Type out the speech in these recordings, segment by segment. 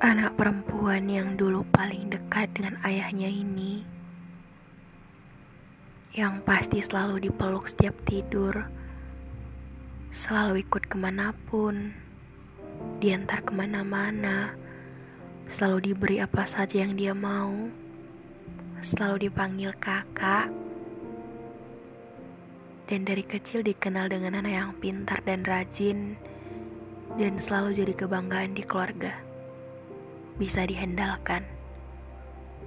Anak perempuan yang dulu paling dekat dengan ayahnya ini Yang pasti selalu dipeluk setiap tidur Selalu ikut ke mana pun Diantar ke mana-mana Selalu diberi apa saja yang dia mau Selalu dipanggil kakak Dan dari kecil dikenal dengan anak yang pintar dan rajin Dan selalu jadi kebanggaan di keluarga bisa dihendalkan,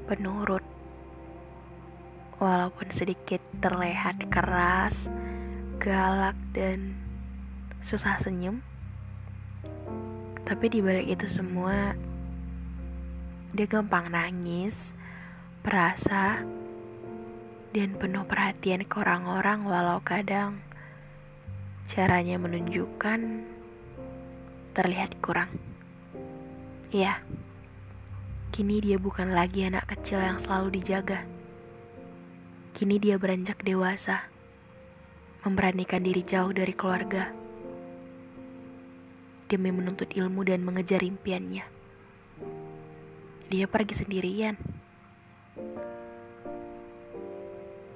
penurut, walaupun sedikit terlihat keras, galak, dan susah senyum. Tapi di balik itu semua, dia gampang nangis, perasa, dan penuh perhatian ke orang-orang walau kadang caranya menunjukkan terlihat kurang. Iya. Kini dia bukan lagi anak kecil yang selalu dijaga. Kini dia beranjak dewasa, memberanikan diri jauh dari keluarga demi menuntut ilmu dan mengejar impiannya. Dia pergi sendirian.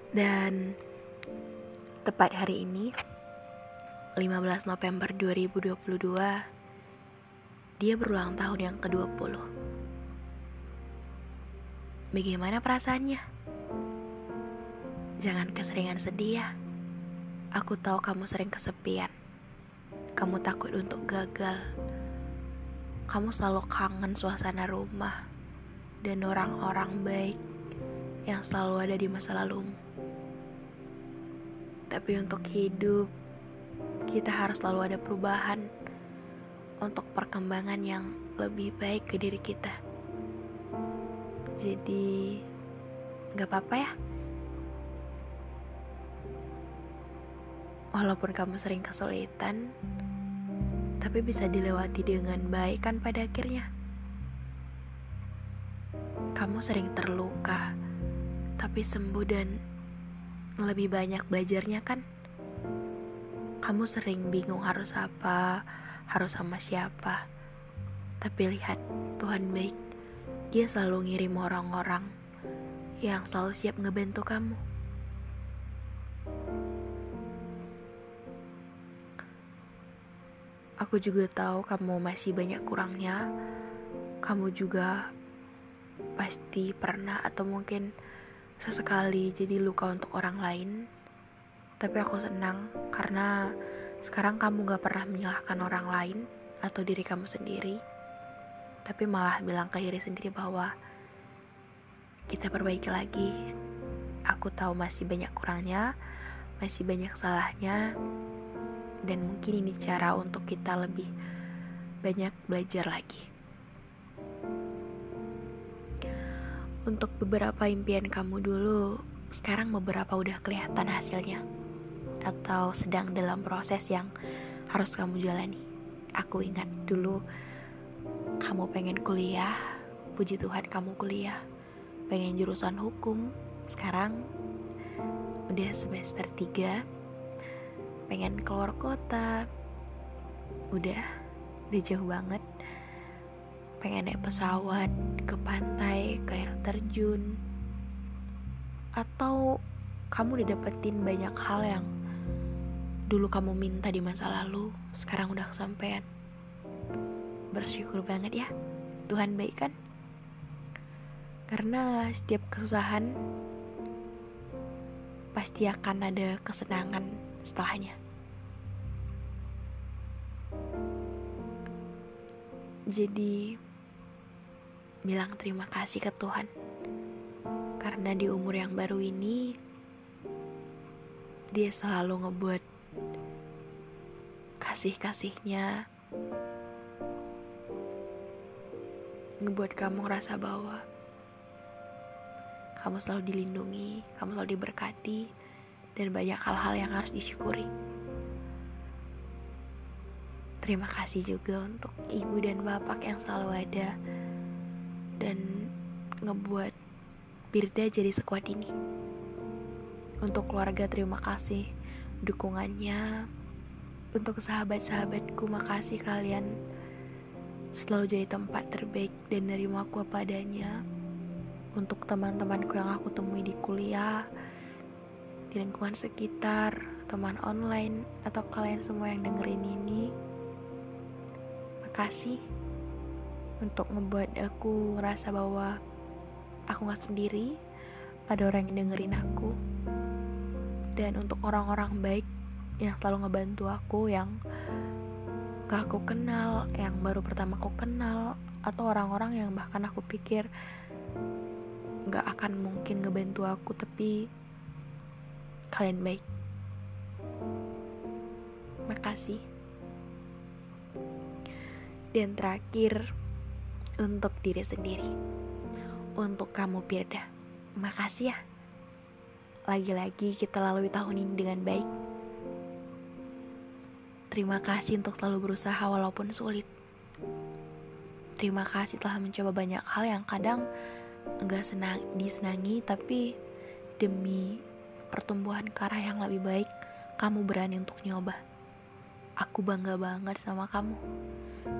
Dan tepat hari ini, 15 November 2022, dia berulang tahun yang ke-20. Bagaimana perasaannya? Jangan keseringan sedih ya. Aku tahu kamu sering kesepian. Kamu takut untuk gagal. Kamu selalu kangen suasana rumah dan orang-orang baik yang selalu ada di masa lalumu. Tapi untuk hidup, kita harus selalu ada perubahan untuk perkembangan yang lebih baik ke diri kita. Jadi gak apa-apa ya? Walaupun kamu sering kesulitan Tapi bisa dilewati dengan baik kan pada akhirnya. Kamu sering terluka Tapi sembuh dan lebih banyak belajarnya kan? Kamu sering bingung harus apa Harus sama siapa. Tapi lihat Tuhan baik dia selalu ngirim orang-orang yang selalu siap ngebantu kamu. Aku juga tahu kamu masih banyak kurangnya. Kamu juga pasti pernah atau mungkin sesekali jadi luka untuk orang lain. Tapi aku senang karena sekarang kamu gak pernah menyalahkan orang lain atau diri kamu sendiri tapi malah bilang ke diri sendiri bahwa kita perbaiki lagi. Aku tahu masih banyak kurangnya, masih banyak salahnya, dan mungkin ini cara untuk kita lebih banyak belajar lagi. Untuk beberapa impian kamu dulu, sekarang beberapa udah kelihatan hasilnya, atau sedang dalam proses yang harus kamu jalani. Aku ingat dulu kamu pengen kuliah, puji Tuhan kamu kuliah. Pengen jurusan hukum, sekarang udah semester 3. Pengen keluar kota, udah, udah jauh banget. Pengen naik pesawat ke pantai, ke air terjun. Atau kamu udah dapetin banyak hal yang dulu kamu minta di masa lalu, sekarang udah kesampaian bersyukur banget ya. Tuhan baik kan karena setiap kesusahan pasti akan ada kesenangan setelahnya. Jadi bilang terima kasih ke Tuhan. Karena di umur yang baru ini dia selalu ngebuat kasih-kasihnya ngebuat kamu ngerasa bahwa kamu selalu dilindungi, kamu selalu diberkati, dan banyak hal-hal yang harus disyukuri. Terima kasih juga untuk ibu dan bapak yang selalu ada dan ngebuat Birda jadi sekuat ini. Untuk keluarga terima kasih dukungannya. Untuk sahabat-sahabatku makasih kalian selalu jadi tempat terbaik dan nerima aku apa adanya. Untuk teman-temanku yang aku temui di kuliah, di lingkungan sekitar, teman online, atau kalian semua yang dengerin ini, kasih untuk ngebuat aku ngerasa bahwa aku gak sendiri ada orang yang dengerin aku dan untuk orang-orang baik yang selalu ngebantu aku yang gak aku kenal yang baru pertama aku kenal atau orang-orang yang bahkan aku pikir gak akan mungkin ngebantu aku tapi kalian baik makasih dan terakhir, untuk diri sendiri. Untuk kamu Pirda, makasih ya. Lagi-lagi kita lalui tahun ini dengan baik. Terima kasih untuk selalu berusaha walaupun sulit. Terima kasih telah mencoba banyak hal yang kadang enggak senang disenangi tapi demi pertumbuhan ke arah yang lebih baik, kamu berani untuk nyoba. Aku bangga banget sama kamu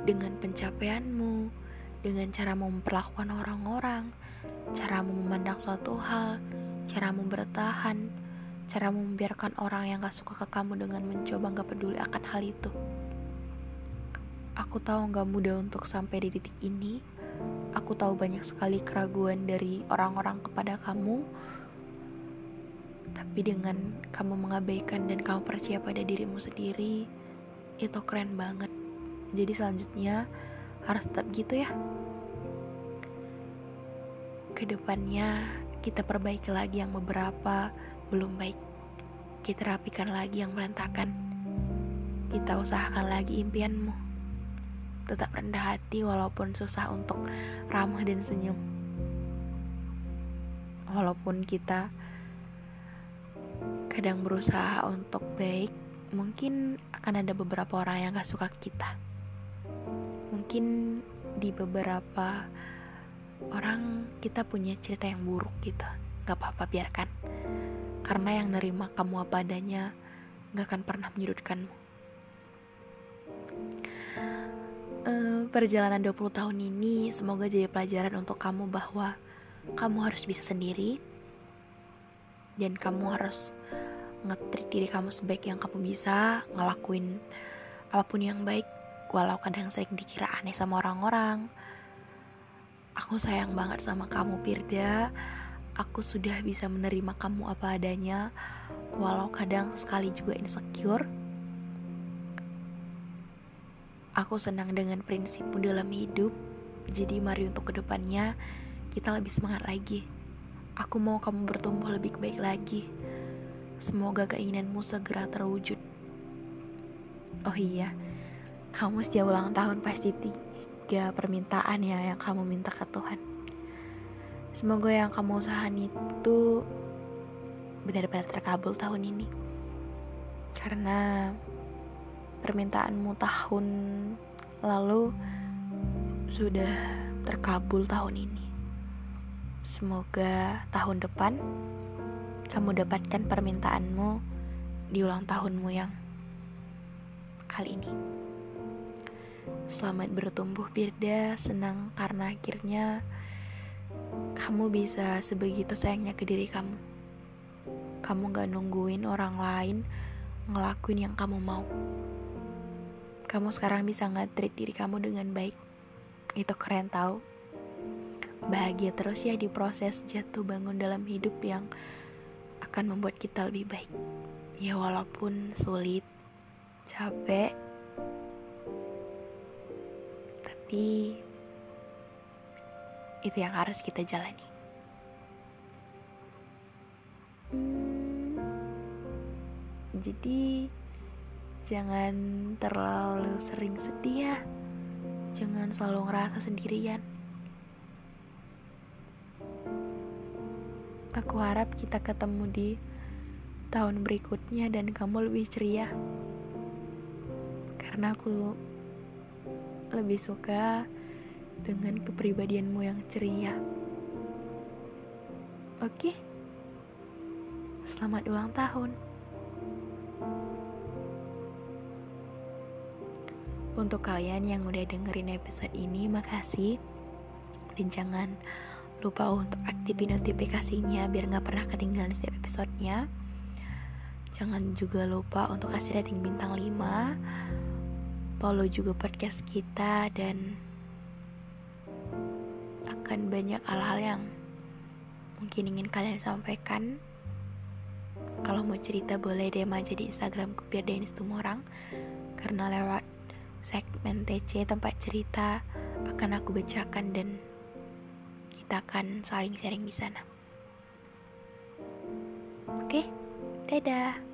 dengan pencapaianmu, dengan cara memperlakukan orang-orang, cara memandang suatu hal, cara bertahan, cara membiarkan orang yang gak suka ke kamu dengan mencoba gak peduli akan hal itu. Aku tahu gak mudah untuk sampai di titik ini. Aku tahu banyak sekali keraguan dari orang-orang kepada kamu. Tapi dengan kamu mengabaikan dan kamu percaya pada dirimu sendiri, itu keren banget jadi selanjutnya harus tetap gitu ya ke depannya kita perbaiki lagi yang beberapa belum baik kita rapikan lagi yang berantakan. Kita usahakan lagi impianmu. Tetap rendah hati walaupun susah untuk ramah dan senyum. Walaupun kita kadang berusaha untuk baik mungkin akan ada beberapa orang yang gak suka kita. Mungkin di beberapa orang kita punya cerita yang buruk gitu. Gak apa-apa biarkan karena yang nerima kamu apa adanya gak akan pernah menyudutkanmu uh, perjalanan 20 tahun ini semoga jadi pelajaran untuk kamu bahwa kamu harus bisa sendiri dan kamu harus ngetrik diri kamu sebaik yang kamu bisa ngelakuin apa pun yang baik walau kadang sering dikira aneh sama orang-orang. Aku sayang banget sama kamu Pirda. Aku sudah bisa menerima kamu apa adanya, walau kadang sekali juga insecure. Aku senang dengan prinsipmu dalam hidup, jadi mari untuk ke depannya kita lebih semangat lagi. Aku mau kamu bertumbuh lebih baik lagi. Semoga keinginanmu segera terwujud. Oh iya, kamu setiap ulang tahun pasti tiga permintaan ya yang kamu minta ke Tuhan. Semoga yang kamu usahakan itu benar-benar terkabul tahun ini. Karena permintaanmu tahun lalu sudah terkabul tahun ini. Semoga tahun depan kamu dapatkan permintaanmu di ulang tahunmu yang kali ini. Selamat bertumbuh Birda, senang karena akhirnya kamu bisa sebegitu sayangnya ke diri kamu. Kamu gak nungguin orang lain ngelakuin yang kamu mau. Kamu sekarang bisa nge-treat diri kamu dengan baik. Itu keren tau. Bahagia terus ya di proses jatuh bangun dalam hidup yang akan membuat kita lebih baik. Ya walaupun sulit, capek, tapi itu yang harus kita jalani. Hmm, jadi Jangan terlalu sering sedih ya. Jangan selalu ngerasa sendirian. Aku harap kita ketemu di tahun berikutnya dan kamu lebih ceria. Karena aku lebih suka dengan kepribadianmu yang ceria. Oke. Selamat ulang tahun. Untuk kalian yang udah dengerin episode ini, makasih. Dan jangan lupa untuk aktifin notifikasinya biar gak pernah ketinggalan setiap episodenya jangan juga lupa untuk kasih rating bintang 5 follow juga podcast kita dan akan banyak hal-hal yang mungkin ingin kalian sampaikan kalau mau cerita boleh DM aja di Instagramku biar Dennis orang karena lewat segmen TC tempat cerita akan aku bacakan dan kita akan saling sharing di sana. Oke, dadah.